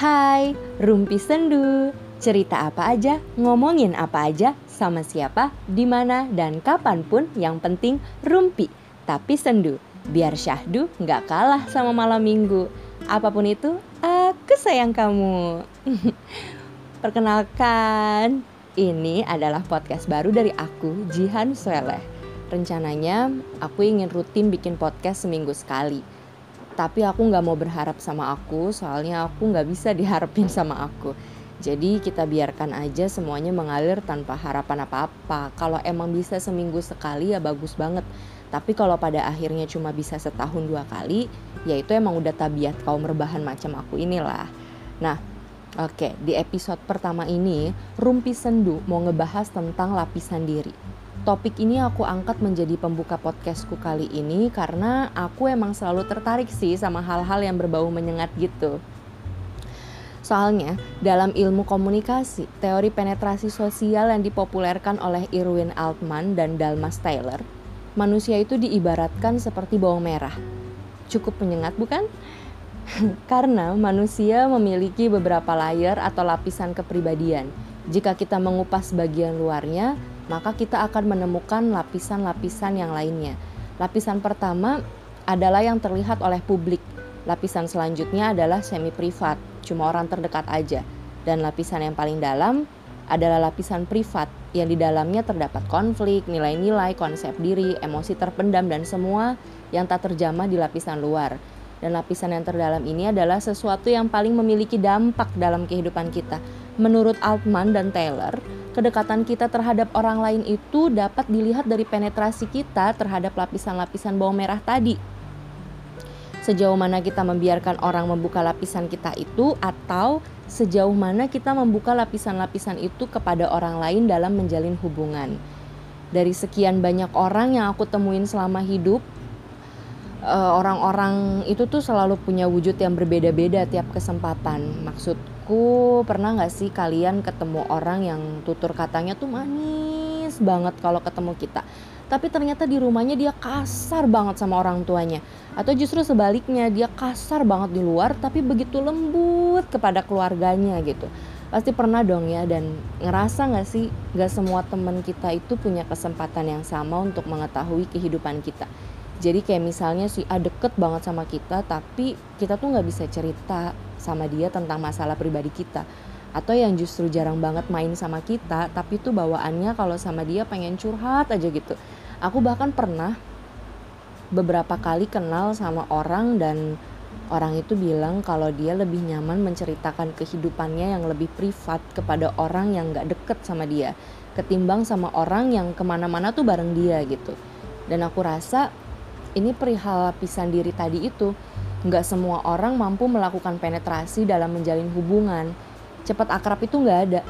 Hai, Rumpi Sendu. Cerita apa aja, ngomongin apa aja, sama siapa, di mana, dan kapan pun yang penting rumpi, tapi sendu. Biar syahdu nggak kalah sama malam minggu. Apa pun itu, aku sayang kamu. Perkenalkan, ini adalah podcast baru dari aku, Jihan Sweleh. Rencananya, aku ingin rutin bikin podcast seminggu sekali tapi aku nggak mau berharap sama aku soalnya aku nggak bisa diharapin sama aku. Jadi kita biarkan aja semuanya mengalir tanpa harapan apa-apa. Kalau emang bisa seminggu sekali ya bagus banget. Tapi kalau pada akhirnya cuma bisa setahun dua kali ya itu emang udah tabiat kaum rebahan macam aku inilah. Nah Oke, di episode pertama ini, Rumpi Sendu mau ngebahas tentang lapisan diri topik ini aku angkat menjadi pembuka podcastku kali ini karena aku emang selalu tertarik sih sama hal-hal yang berbau menyengat gitu. Soalnya, dalam ilmu komunikasi, teori penetrasi sosial yang dipopulerkan oleh Irwin Altman dan Dalmas Taylor, manusia itu diibaratkan seperti bawang merah. Cukup menyengat bukan? Karena manusia memiliki beberapa layer atau lapisan kepribadian. Jika kita mengupas bagian luarnya, maka kita akan menemukan lapisan-lapisan yang lainnya. Lapisan pertama adalah yang terlihat oleh publik. Lapisan selanjutnya adalah semi privat, cuma orang terdekat aja. Dan lapisan yang paling dalam adalah lapisan privat yang di dalamnya terdapat konflik, nilai-nilai, konsep diri, emosi terpendam dan semua yang tak terjamah di lapisan luar. Dan lapisan yang terdalam ini adalah sesuatu yang paling memiliki dampak dalam kehidupan kita. Menurut Altman dan Taylor, kedekatan kita terhadap orang lain itu dapat dilihat dari penetrasi kita terhadap lapisan-lapisan bawang merah tadi. Sejauh mana kita membiarkan orang membuka lapisan kita itu atau sejauh mana kita membuka lapisan-lapisan itu kepada orang lain dalam menjalin hubungan. Dari sekian banyak orang yang aku temuin selama hidup, eh, orang-orang itu tuh selalu punya wujud yang berbeda-beda tiap kesempatan. Maksud aku pernah nggak sih kalian ketemu orang yang tutur katanya tuh manis banget kalau ketemu kita? Tapi ternyata di rumahnya dia kasar banget sama orang tuanya. Atau justru sebaliknya dia kasar banget di luar tapi begitu lembut kepada keluarganya gitu. Pasti pernah dong ya dan ngerasa nggak sih nggak semua teman kita itu punya kesempatan yang sama untuk mengetahui kehidupan kita? Jadi kayak misalnya si A deket banget sama kita tapi kita tuh nggak bisa cerita sama dia tentang masalah pribadi kita. Atau yang justru jarang banget main sama kita tapi tuh bawaannya kalau sama dia pengen curhat aja gitu. Aku bahkan pernah beberapa kali kenal sama orang dan orang itu bilang kalau dia lebih nyaman menceritakan kehidupannya yang lebih privat kepada orang yang gak deket sama dia ketimbang sama orang yang ke mana-mana tuh bareng dia gitu. Dan aku rasa ini perihal lapisan diri tadi itu nggak semua orang mampu melakukan penetrasi dalam menjalin hubungan. Cepat akrab itu nggak ada.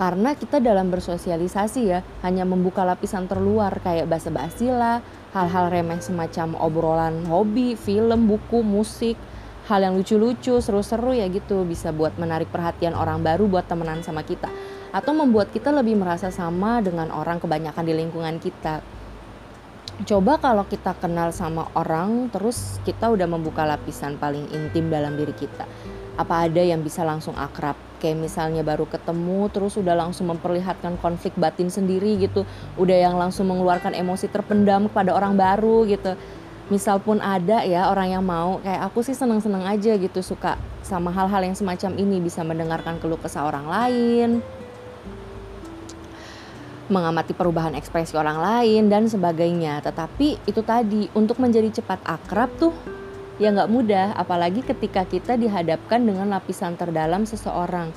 Karena kita dalam bersosialisasi ya hanya membuka lapisan terluar kayak basa-basi lah hal-hal remeh semacam obrolan hobi film buku musik hal yang lucu-lucu seru-seru ya gitu bisa buat menarik perhatian orang baru buat temenan sama kita. Atau membuat kita lebih merasa sama dengan orang kebanyakan di lingkungan kita coba kalau kita kenal sama orang terus kita udah membuka lapisan paling intim dalam diri kita apa ada yang bisa langsung akrab? Kayak misalnya baru ketemu terus udah langsung memperlihatkan konflik batin sendiri gitu. Udah yang langsung mengeluarkan emosi terpendam kepada orang baru gitu. Misal pun ada ya orang yang mau kayak aku sih seneng-seneng aja gitu suka sama hal-hal yang semacam ini bisa mendengarkan keluh kesah orang lain mengamati perubahan ekspresi orang lain dan sebagainya. Tetapi itu tadi untuk menjadi cepat akrab tuh ya nggak mudah, apalagi ketika kita dihadapkan dengan lapisan terdalam seseorang.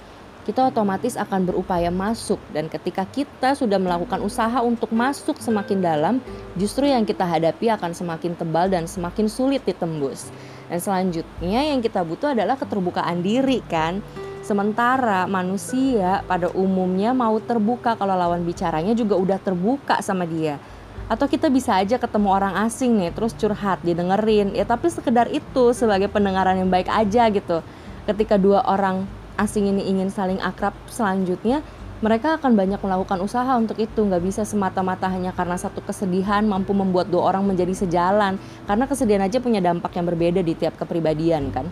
Kita otomatis akan berupaya masuk dan ketika kita sudah melakukan usaha untuk masuk semakin dalam, justru yang kita hadapi akan semakin tebal dan semakin sulit ditembus. Dan selanjutnya yang kita butuh adalah keterbukaan diri kan Sementara manusia pada umumnya mau terbuka kalau lawan bicaranya juga udah terbuka sama dia. Atau kita bisa aja ketemu orang asing nih terus curhat, didengerin. Ya tapi sekedar itu sebagai pendengaran yang baik aja gitu. Ketika dua orang asing ini ingin saling akrab selanjutnya mereka akan banyak melakukan usaha untuk itu nggak bisa semata-mata hanya karena satu kesedihan mampu membuat dua orang menjadi sejalan karena kesedihan aja punya dampak yang berbeda di tiap kepribadian kan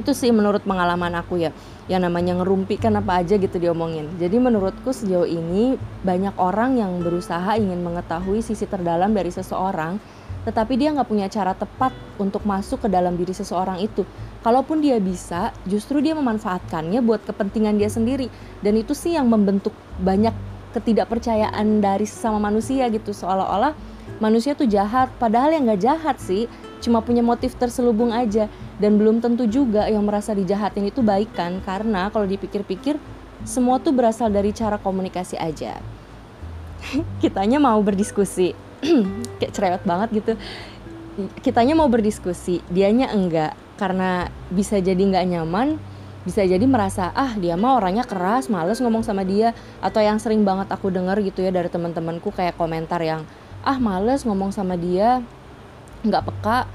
itu sih menurut pengalaman aku ya. Yang namanya ngerumpi kan apa aja gitu diomongin. Jadi menurutku sejauh ini banyak orang yang berusaha ingin mengetahui sisi terdalam dari seseorang tetapi dia nggak punya cara tepat untuk masuk ke dalam diri seseorang itu. Kalaupun dia bisa justru dia memanfaatkannya buat kepentingan dia sendiri. Dan itu sih yang membentuk banyak ketidakpercayaan dari sesama manusia gitu. Seolah-olah manusia tuh jahat padahal yang nggak jahat sih cuma punya motif terselubung aja dan belum tentu juga yang merasa dijahatin itu baik kan? Karena kalau dipikir-pikir semua tuh berasal dari cara komunikasi aja. Kitanya mau berdiskusi. Kayak cerewet banget gitu. Kitanya mau berdiskusi dianya enggak. Karena bisa jadi nggak nyaman bisa jadi merasa ah dia mah orangnya keras males ngomong sama dia. Atau yang sering banget aku denger gitu ya dari teman-temanku kayak komentar yang ah males ngomong sama dia nggak peka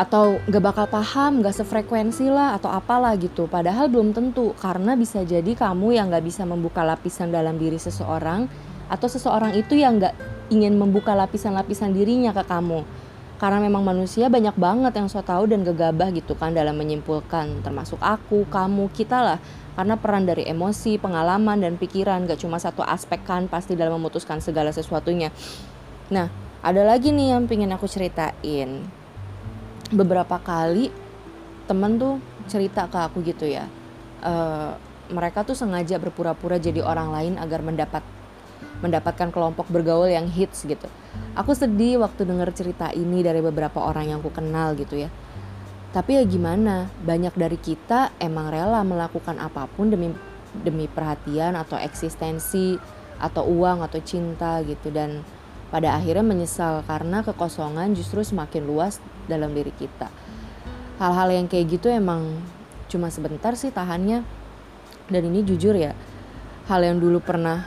atau nggak bakal paham nggak sefrekuensi lah atau apalah gitu. Padahal belum tentu karena bisa jadi kamu yang nggak bisa membuka lapisan dalam diri seseorang atau seseorang itu yang nggak ingin membuka lapisan-lapisan dirinya ke kamu. Karena memang manusia banyak banget yang so tahu dan gegabah gitu kan dalam menyimpulkan termasuk aku kamu kita lah. Karena peran dari emosi pengalaman dan pikiran gak cuma satu aspek kan pasti dalam memutuskan segala sesuatunya. Nah ada lagi nih yang pengen aku ceritain beberapa kali temen tuh cerita ke aku gitu ya uh, mereka tuh sengaja berpura-pura jadi orang lain agar mendapat mendapatkan kelompok bergaul yang hits gitu. Aku sedih waktu denger cerita ini dari beberapa orang yang aku kenal gitu ya. Tapi ya gimana, banyak dari kita emang rela melakukan apa pun demi demi perhatian atau eksistensi atau uang atau cinta gitu dan pada akhirnya menyesal karena kekosongan justru semakin luas dalam diri kita. Hal-hal yang kayak gitu emang cuma sebentar sih tahannya. Dan ini jujur ya, hal yang dulu pernah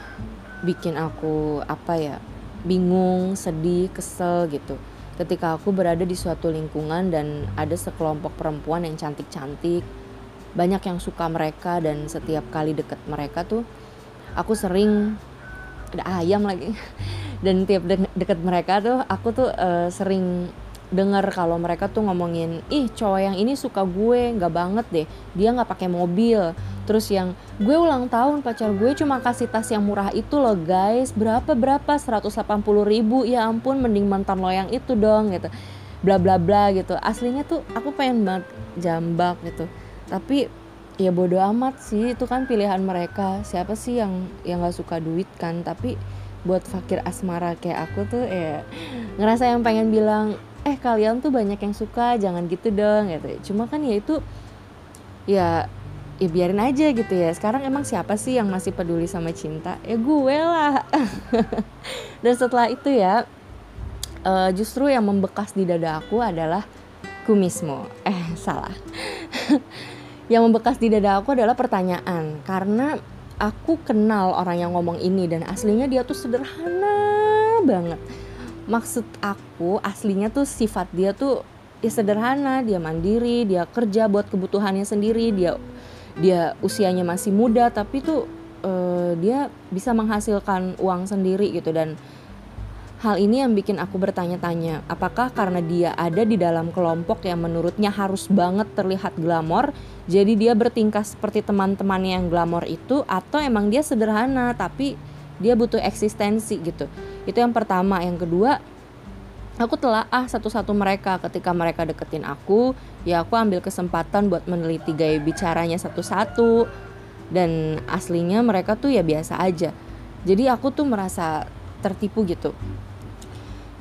bikin aku apa ya bingung sedih kesel gitu ketika aku berada di suatu lingkungan dan ada sekelompok perempuan yang cantik-cantik banyak yang suka mereka dan setiap kali deket mereka tuh aku sering ada ayam lagi. Dan tiap de deket mereka tuh aku tuh uh, sering dengar kalau mereka tuh ngomongin ih cowok yang ini suka gue nggak banget deh. Dia nggak pakai mobil. Terus yang gue ulang tahun pacar gue cuma kasih tas yang murah itu loh guys. Berapa berapa? 180 ribu. Ya ampun mending mantan lo yang itu dong gitu. Bla bla bla gitu. Aslinya tuh aku pengen banget jambak gitu. Tapi ya bodoh amat sih itu kan pilihan mereka. Siapa sih yang yang nggak suka duit kan? Tapi buat fakir asmara kayak aku tuh ya ngerasa yang pengen bilang eh kalian tuh banyak yang suka jangan gitu dong gitu. Cuma kan ya itu ya ya biarin aja gitu ya. Sekarang emang siapa sih yang masih peduli sama cinta? Ya gue lah. Dan setelah itu ya uh, justru yang membekas di dada aku adalah kumismo. Eh salah yang membekas di dada aku adalah pertanyaan. Karena aku kenal orang yang ngomong ini dan aslinya dia tuh sederhana banget. Maksud aku aslinya tuh sifat dia tuh ya sederhana. Dia mandiri dia kerja buat kebutuhannya sendiri. Dia dia usianya masih muda tapi tuh uh, dia bisa menghasilkan uang sendiri gitu. Dan hal ini yang bikin aku bertanya-tanya apakah karena dia ada di dalam kelompok yang menurutnya harus banget terlihat glamor jadi dia bertingkah seperti teman-temannya yang glamor itu atau emang dia sederhana tapi dia butuh eksistensi gitu? Itu yang pertama. Yang kedua aku telah ah satu-satu mereka. Ketika mereka deketin aku ya aku ambil kesempatan buat meneliti gaya bicaranya satu-satu. Dan aslinya mereka tuh ya biasa aja. Jadi aku tuh merasa tertipu gitu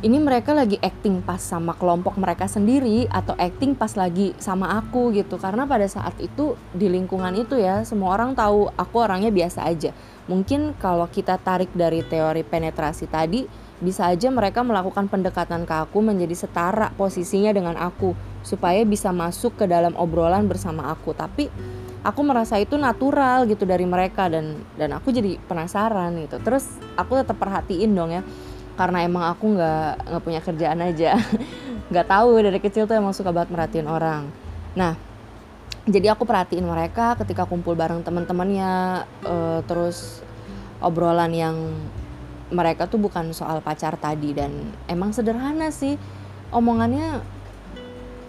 ini mereka lagi acting pas sama kelompok mereka sendiri atau acting pas lagi sama aku gitu. Karena pada saat itu di lingkungan itu ya semua orang tahu aku orangnya biasa aja. Mungkin kalau kita tarik dari teori penetrasi tadi bisa aja mereka melakukan pendekatan ke aku menjadi setara posisinya dengan aku supaya bisa masuk ke dalam obrolan bersama aku. Tapi aku merasa itu natural gitu dari mereka dan dan aku jadi penasaran gitu. Terus aku tetap perhatiin dong ya karena emang aku nggak nggak punya kerjaan aja. Nggak tahu dari kecil tuh emang suka banget merhatiin orang. Nah jadi aku perhatiin mereka ketika kumpul bareng teman-temannya uh, terus obrolan yang mereka tuh bukan soal pacar tadi dan emang sederhana sih. Omongannya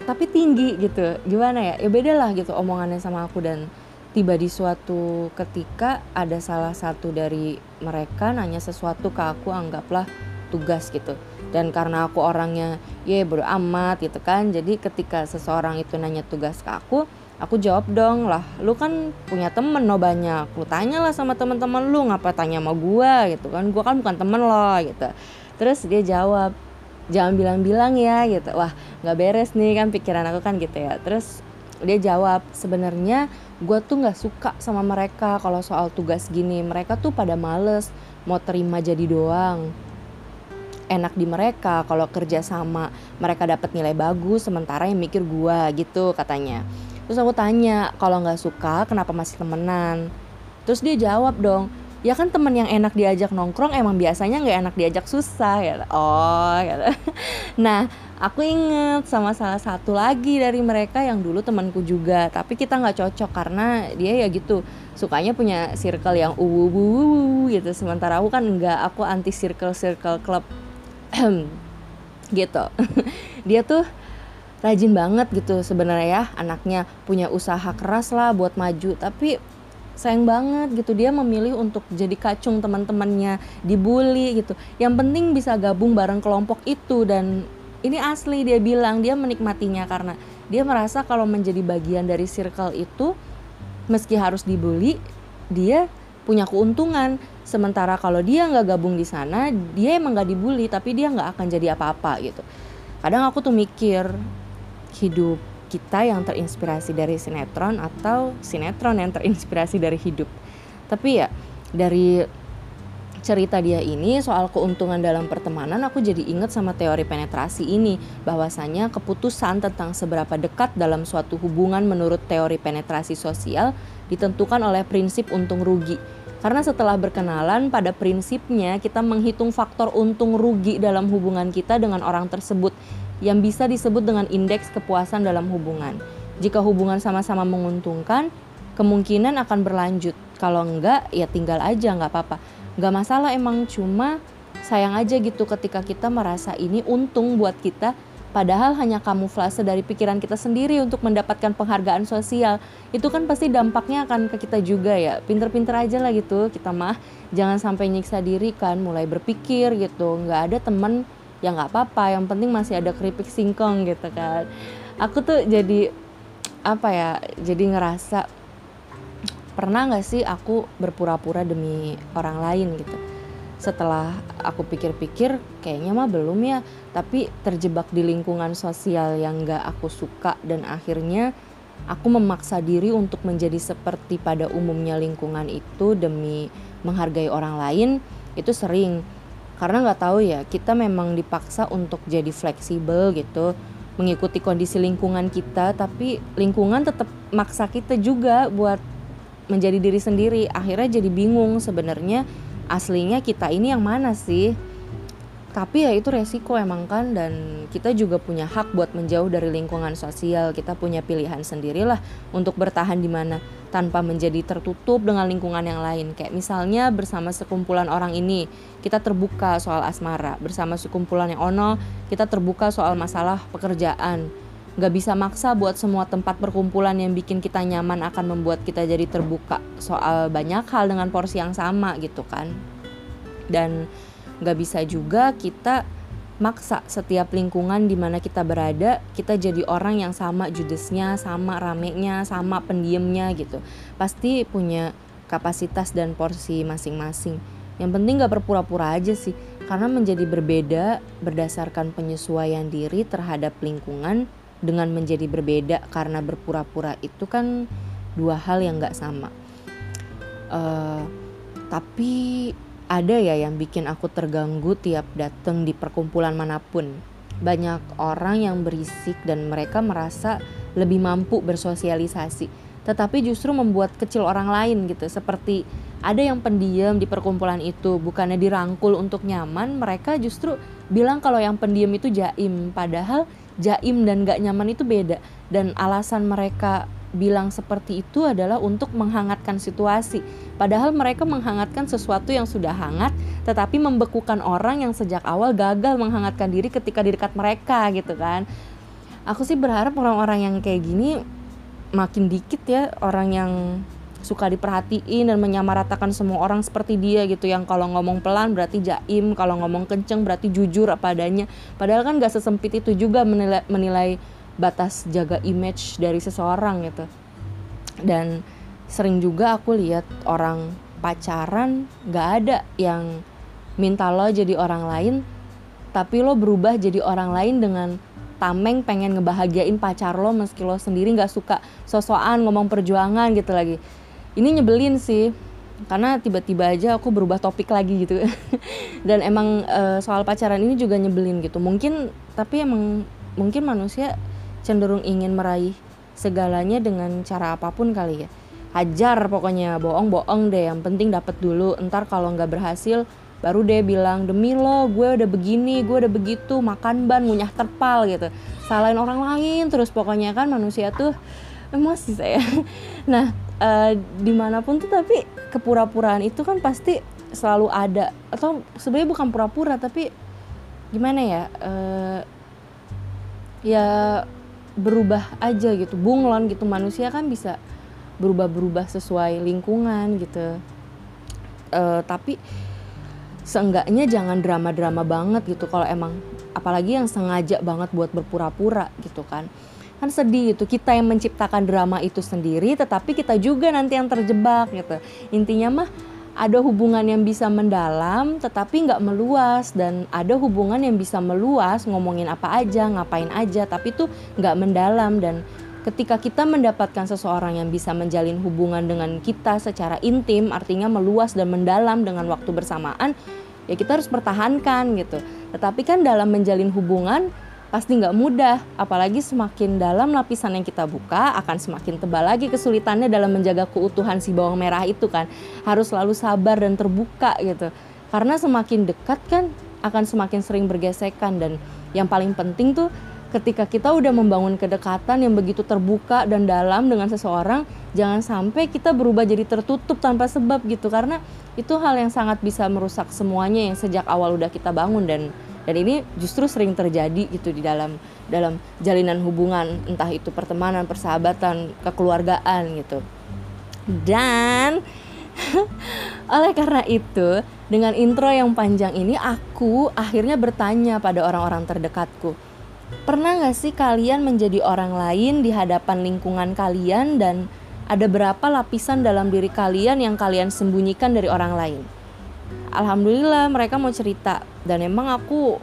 tapi tinggi gitu. Gimana ya? Ya beda lah gitu omongannya sama aku dan tiba di suatu ketika ada salah satu dari mereka nanya sesuatu ke aku anggaplah tugas gitu. Dan karena aku orangnya ya bodo amat gitu kan. Jadi ketika seseorang itu nanya tugas ke aku aku jawab dong lah lu kan punya temen no banyak. Lu tanya lah sama teman-teman lu ngapa tanya sama gua? gitu kan. Gua kan bukan temen lo gitu. Terus dia jawab jangan bilang-bilang ya gitu. Wah nggak beres nih kan pikiran aku kan gitu ya. Terus dia jawab sebenarnya gue tuh nggak suka sama mereka kalau soal tugas gini. Mereka tuh pada males mau terima jadi doang enak di mereka kalau kerja sama mereka dapat nilai bagus sementara yang mikir gue gitu katanya. Terus aku tanya kalau nggak suka kenapa masih temenan? Terus dia jawab dong ya kan temen yang enak diajak nongkrong emang biasanya nggak enak diajak susah ya. Oh ya. Nah aku inget sama salah satu lagi dari mereka yang dulu temanku juga tapi kita nggak cocok karena dia ya gitu sukanya punya circle yang uwu gitu sementara aku kan nggak aku anti circle circle club gitu. Dia tuh rajin banget gitu sebenarnya ya anaknya. Punya usaha keras lah buat maju tapi sayang banget gitu. Dia memilih untuk jadi kacung teman-temannya dibully gitu. Yang penting bisa gabung bareng kelompok itu dan ini asli dia bilang dia menikmatinya karena dia merasa kalau menjadi bagian dari circle itu meski harus dibully dia punya keuntungan sementara kalau dia nggak gabung di sana dia emang nggak dibully tapi dia nggak akan jadi apa-apa gitu kadang aku tuh mikir hidup kita yang terinspirasi dari sinetron atau sinetron yang terinspirasi dari hidup. Tapi ya dari cerita dia ini soal keuntungan dalam pertemanan aku jadi inget sama teori penetrasi ini bahwasanya keputusan tentang seberapa dekat dalam suatu hubungan menurut teori penetrasi sosial ditentukan oleh prinsip untung rugi karena setelah berkenalan pada prinsipnya kita menghitung faktor untung rugi dalam hubungan kita dengan orang tersebut yang bisa disebut dengan indeks kepuasan dalam hubungan. Jika hubungan sama-sama menguntungkan, kemungkinan akan berlanjut. Kalau enggak, ya tinggal aja, nggak apa-apa. Nggak masalah emang cuma sayang aja gitu ketika kita merasa ini untung buat kita, padahal hanya kamuflase dari pikiran kita sendiri untuk mendapatkan penghargaan sosial. Itu kan pasti dampaknya akan ke kita juga ya. Pinter-pinter aja lah gitu kita mah. Jangan sampai nyiksa diri kan, mulai berpikir gitu. Nggak ada temen ya nggak apa-apa yang penting masih ada keripik singkong gitu kan aku tuh jadi apa ya jadi ngerasa pernah nggak sih aku berpura-pura demi orang lain gitu? Setelah aku pikir-pikir kayaknya mah belum ya. Tapi terjebak di lingkungan sosial yang nggak aku suka dan akhirnya aku memaksa diri untuk menjadi seperti pada umumnya lingkungan itu demi menghargai orang lain itu sering. Karena nggak tahu ya kita memang dipaksa untuk jadi fleksibel gitu mengikuti kondisi lingkungan kita tapi lingkungan tetap maksa kita juga buat menjadi diri sendiri. Akhirnya jadi bingung sebenarnya aslinya kita ini yang mana sih? Tapi ya itu resiko emang kan dan kita juga punya hak buat menjauh dari lingkungan sosial. Kita punya pilihan sendirilah untuk bertahan di mana tanpa menjadi tertutup dengan lingkungan yang lain. Kayak misalnya bersama sekumpulan orang ini kita terbuka soal asmara. Bersama sekumpulan yang ono kita terbuka soal masalah pekerjaan nggak bisa maksa buat semua tempat perkumpulan yang bikin kita nyaman akan membuat kita jadi terbuka soal banyak hal dengan porsi yang sama gitu kan. Dan nggak bisa juga kita maksa setiap lingkungan di mana kita berada kita jadi orang yang sama judesnya sama ramenya sama pendiemnya gitu. Pasti punya kapasitas dan porsi masing-masing. Yang penting gak berpura-pura aja sih karena menjadi berbeda berdasarkan penyesuaian diri terhadap lingkungan dengan menjadi berbeda karena berpura-pura itu kan dua hal yang gak sama uh, tapi ada ya yang bikin aku terganggu tiap datang di perkumpulan mana pun. Banyak orang yang berisik dan mereka merasa lebih mampu bersosialisasi, tetapi justru membuat kecil orang lain gitu. Seperti ada yang pendiam di perkumpulan itu, bukannya dirangkul untuk nyaman, mereka justru bilang kalau yang pendiam itu jaim, padahal jaim dan gak nyaman itu beda. Dan alasan mereka bilang seperti itu adalah untuk menghangatkan situasi. Padahal mereka menghangatkan sesuatu yang sudah hangat, tetapi membekukan orang yang sejak awal gagal menghangatkan diri ketika di dekat mereka gitu kan. aku sih berharap orang-orang yang kayak gini makin dikit ya orang yang suka diperhatiin dan menyamaratakan semua orang seperti dia gitu. Yang kalau ngomong pelan berarti jaim kalau ngomong kenceng berarti jujur apa adanya. Padahal kan gak sesempit itu juga menilai, menilai batas jaga image dari seseorang gitu. Dan sering juga aku lihat orang pacaran gak ada yang minta lo jadi orang lain tapi lo berubah jadi orang lain dengan tameng pengen ngebahagiain pacar lo meski lo sendiri nggak suka sosokan ngomong perjuangan gitu lagi ini nyebelin sih karena tiba-tiba aja aku berubah topik lagi gitu. Dan emang e, soal pacaran ini juga nyebelin gitu. Mungkin tapi emang mungkin manusia cenderung ingin meraih segalanya dengan cara apa pun kali ya. Hajar pokoknya bohong-bohong deh yang penting dapat dulu. Ntar kalau nggak berhasil baru deh bilang demi lo gue udah begini gue udah begitu makan ban ngunyah terpal gitu. Salahin orang lain terus pokoknya kan manusia tuh emosi saya. Nah uh, di mana pun tuh tapi kepura-puraan itu kan pasti selalu ada. Atau sebenarnya bukan pura-pura tapi gimana ya uh, ya berubah aja gitu. Bunglon gitu manusia kan bisa berubah-berubah sesuai lingkungan gitu. Uh, tapi seenggaknya jangan drama-drama banget gitu kalau emang apalagi yang sengaja banget buat berpura-pura gitu kan kan sedih itu kita yang menciptakan drama itu sendiri tetapi kita juga nanti yang terjebak gitu. Intinya mah ada hubungan yang bisa mendalam tetapi nggak meluas. Dan ada hubungan yang bisa meluas ngomongin apa aja ngapain aja tapi itu nggak mendalam. Dan ketika kita mendapatkan seseorang yang bisa menjalin hubungan dengan kita secara intim artinya meluas dan mendalam dengan waktu bersamaan ya kita harus pertahankan gitu. Tetapi kan dalam menjalin hubungan pasti nggak mudah. Apalagi semakin dalam lapisan yang kita buka akan semakin tebal lagi kesulitannya dalam menjaga keutuhan si bawang merah itu kan. Harus selalu sabar dan terbuka gitu. Karena semakin dekat kan akan semakin sering bergesekan. Dan yang paling penting tuh ketika kita udah membangun kedekatan yang begitu terbuka dan dalam dengan seseorang jangan sampai kita berubah jadi tertutup tanpa sebab gitu. Karena itu hal yang sangat bisa merusak semuanya yang sejak awal udah kita bangun. Dan dan ini justru sering terjadi gitu di dalam dalam jalinan hubungan entah itu pertemanan persahabatan kekeluargaan gitu. Dan oleh karena itu dengan intro yang panjang ini aku akhirnya bertanya pada orang-orang terdekatku pernah gak sih kalian menjadi orang lain di hadapan lingkungan kalian dan ada berapa lapisan dalam diri kalian yang kalian sembunyikan dari orang lain alhamdulillah mereka mau cerita. Dan emang aku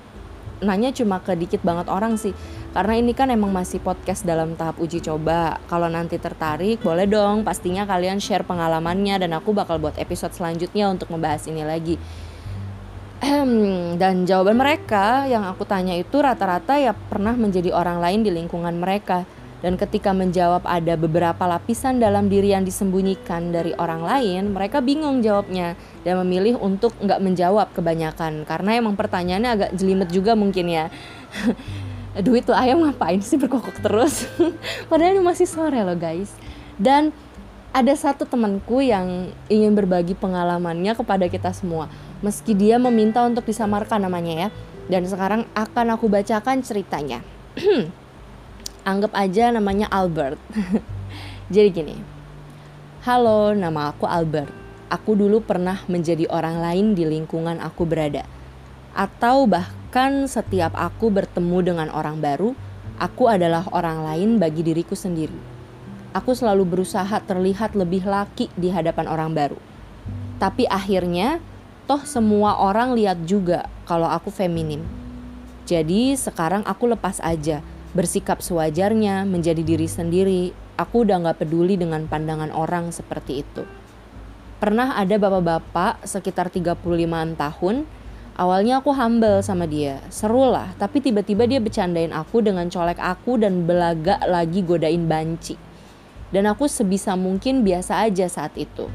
nanya cuma ke dikit banget orang sih. Karena ini kan emang masih podcast dalam tahap uji coba. Kalau nanti tertarik boleh dong. Pastinya kalian share pengalamannya dan aku bakal buat episode selanjutnya untuk membahas ini lagi. Dan jawaban mereka yang aku tanya itu rata-rata ya pernah menjadi orang lain di lingkungan mereka dan ketika menjawab ada beberapa lapisan dalam diri yang disembunyikan dari orang lain, mereka bingung jawabnya dan memilih untuk nggak menjawab kebanyakan karena emang pertanyaannya agak jelimet juga mungkin ya. Duit tuh ayam ngapain sih berkokok terus? Padahal ini masih sore loh guys. Dan ada satu temanku yang ingin berbagi pengalamannya kepada kita semua. Meski dia meminta untuk disamarkan namanya ya. Dan sekarang akan aku bacakan ceritanya. anggap aja namanya Albert. Jadi gini, halo nama aku Albert. Aku dulu pernah menjadi orang lain di lingkungan aku berada. Atau bahkan setiap aku bertemu dengan orang baru, aku adalah orang lain bagi diriku sendiri. Aku selalu berusaha terlihat lebih laki di hadapan orang baru. Tapi akhirnya, toh semua orang lihat juga kalau aku feminim. Jadi sekarang aku lepas aja bersikap sewajarnya, menjadi diri sendiri. Aku udah gak peduli dengan pandangan orang seperti itu. Pernah ada bapak-bapak sekitar 35 tahun, awalnya aku humble sama dia, seru lah, tapi tiba-tiba dia bercandain aku dengan colek aku dan belaga lagi godain banci. Dan aku sebisa mungkin biasa aja saat itu.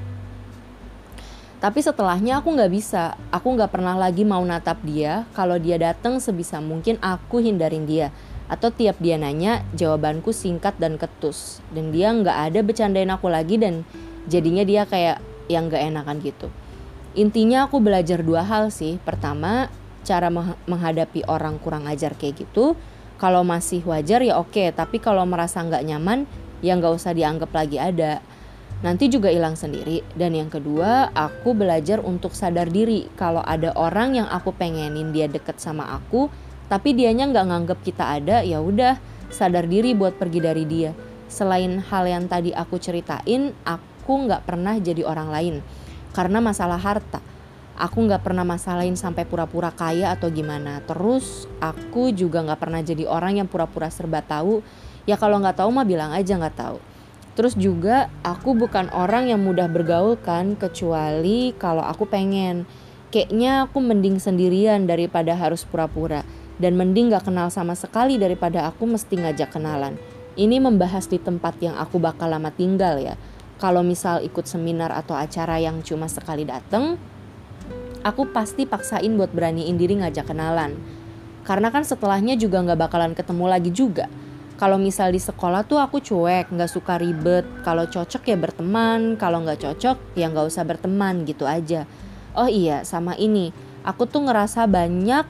Tapi setelahnya aku nggak bisa, aku nggak pernah lagi mau natap dia. Kalau dia datang sebisa mungkin aku hindarin dia atau tiap dia nanya jawabanku singkat dan ketus. Dan dia nggak ada bercandain aku lagi dan jadinya dia kayak yang nggak enakan gitu. Intinya aku belajar dua hal sih. Pertama cara menghadapi orang kurang ajar kayak gitu. Kalau masih wajar ya oke tapi kalau merasa nggak nyaman ya nggak usah dianggap lagi ada. Nanti juga hilang sendiri. Dan yang kedua aku belajar untuk sadar diri. Kalau ada orang yang aku pengenin dia deket sama aku tapi dianya nggak nganggep kita ada ya udah sadar diri buat pergi dari dia. Selain hal yang tadi aku ceritain aku nggak pernah jadi orang lain. Karena masalah harta. Aku nggak pernah masalahin sampai pura-pura kaya atau gimana. Terus aku juga nggak pernah jadi orang yang pura-pura serba tahu. Ya kalau nggak tahu mah bilang aja nggak tahu. Terus juga aku bukan orang yang mudah bergaul kan kecuali kalau aku pengen. Kayaknya aku mending sendirian daripada harus pura-pura. Dan mending gak kenal sama sekali daripada aku mesti ngajak kenalan. Ini membahas di tempat yang aku bakal lama tinggal ya. Kalau misal ikut seminar atau acara yang cuma sekali dateng, aku pasti paksain buat beraniin diri ngajak kenalan. Karena kan setelahnya juga gak bakalan ketemu lagi juga kalau misal di sekolah tuh aku cuek nggak suka ribet kalau cocok ya berteman kalau nggak cocok ya nggak usah berteman gitu aja oh iya sama ini aku tuh ngerasa banyak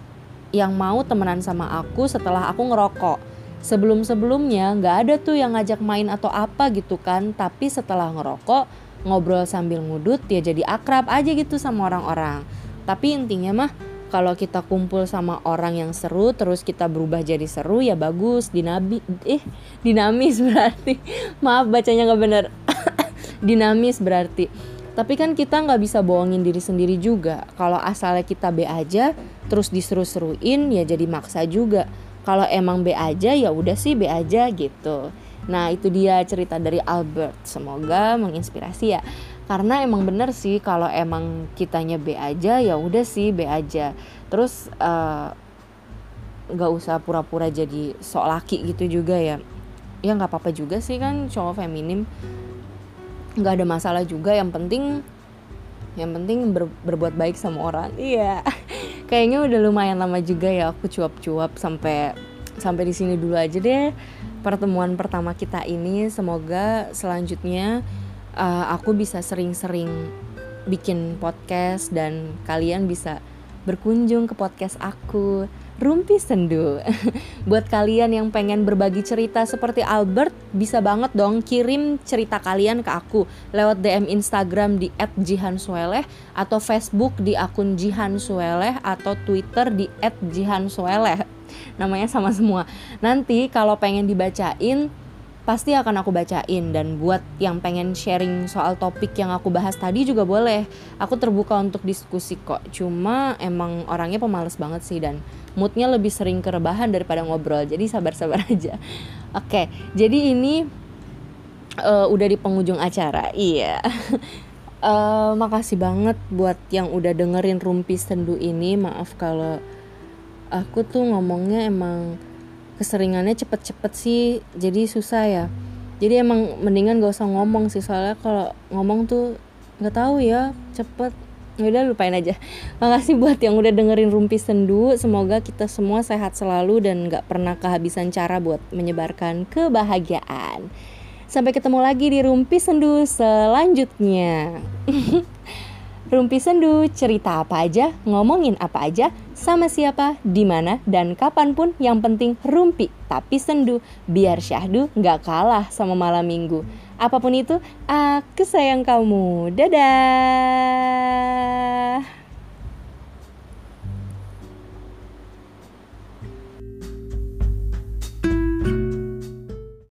yang mau temenan sama aku setelah aku ngerokok. Sebelum sebelumnya nggak ada tuh yang ngajak main atau apa gitu kan. Tapi setelah ngerokok ngobrol sambil ngudut ya jadi akrab aja gitu sama orang-orang. Tapi intinya mah kalau kita kumpul sama orang yang seru terus kita berubah jadi seru ya bagus. Dinabi eh dinamis berarti. Maaf bacanya nggak bener. Dinamis berarti. Tapi kan kita nggak bisa bohongin diri sendiri juga. Kalau asalnya kita B aja terus diseru-seruin ya jadi maksa juga. Kalau emang B aja ya udah sih B aja gitu. Nah itu dia cerita dari Albert. Semoga menginspirasi ya. Karena emang bener sih kalau emang kitanya B aja ya udah sih B aja. Terus eh, nggak uh, usah pura-pura jadi sok laki gitu juga ya. Ya nggak apa-apa juga sih kan cowok feminim. Nggak ada masalah juga yang penting yang penting ber, berbuat baik sama orang. Iya kayaknya udah lumayan lama juga ya aku cuap-cuap sampai sampai di sini dulu aja deh pertemuan pertama kita ini. Semoga selanjutnya uh, aku bisa sering-sering bikin podcast dan kalian bisa berkunjung ke podcast aku Rumpi Sendu. Buat kalian yang pengen berbagi cerita seperti Albert, bisa banget dong kirim cerita kalian ke aku lewat DM Instagram di @jihansueleh atau Facebook di akun Jihan Sueleh atau Twitter di @jihansueleh. Namanya sama semua. Nanti kalau pengen dibacain pasti akan aku bacain. Dan buat yang pengen sharing soal topik yang aku bahas tadi juga boleh. Aku terbuka untuk diskusi kok. Cuma emang orangnya pemalas banget sih dan moodnya lebih sering kerebahan daripada ngobrol. Jadi sabar-sabar aja. Oke jadi ini uh, udah di penghujung acara. Iya. Uh, makasih banget buat yang udah dengerin rumpi sendu ini. Maaf kalau aku tuh ngomongnya emang keseringannya cepet-cepet sih jadi susah ya. Jadi emang mendingan gak usah ngomong sih soalnya kalau ngomong tuh nggak tahu ya cepet. Ya udah lupain aja. Makasih buat yang udah dengerin rumpi sendu. Semoga kita semua sehat selalu dan nggak pernah kehabisan cara buat menyebarkan kebahagiaan. Sampai ketemu lagi di rumpi sendu selanjutnya. Rumpi Sendu, cerita apa aja, ngomongin apa aja, sama siapa, di mana, dan kapan pun yang penting rumpi, tapi sendu, biar syahdu nggak kalah sama malam minggu. Apa pun itu, aku sayang kamu. Dadah!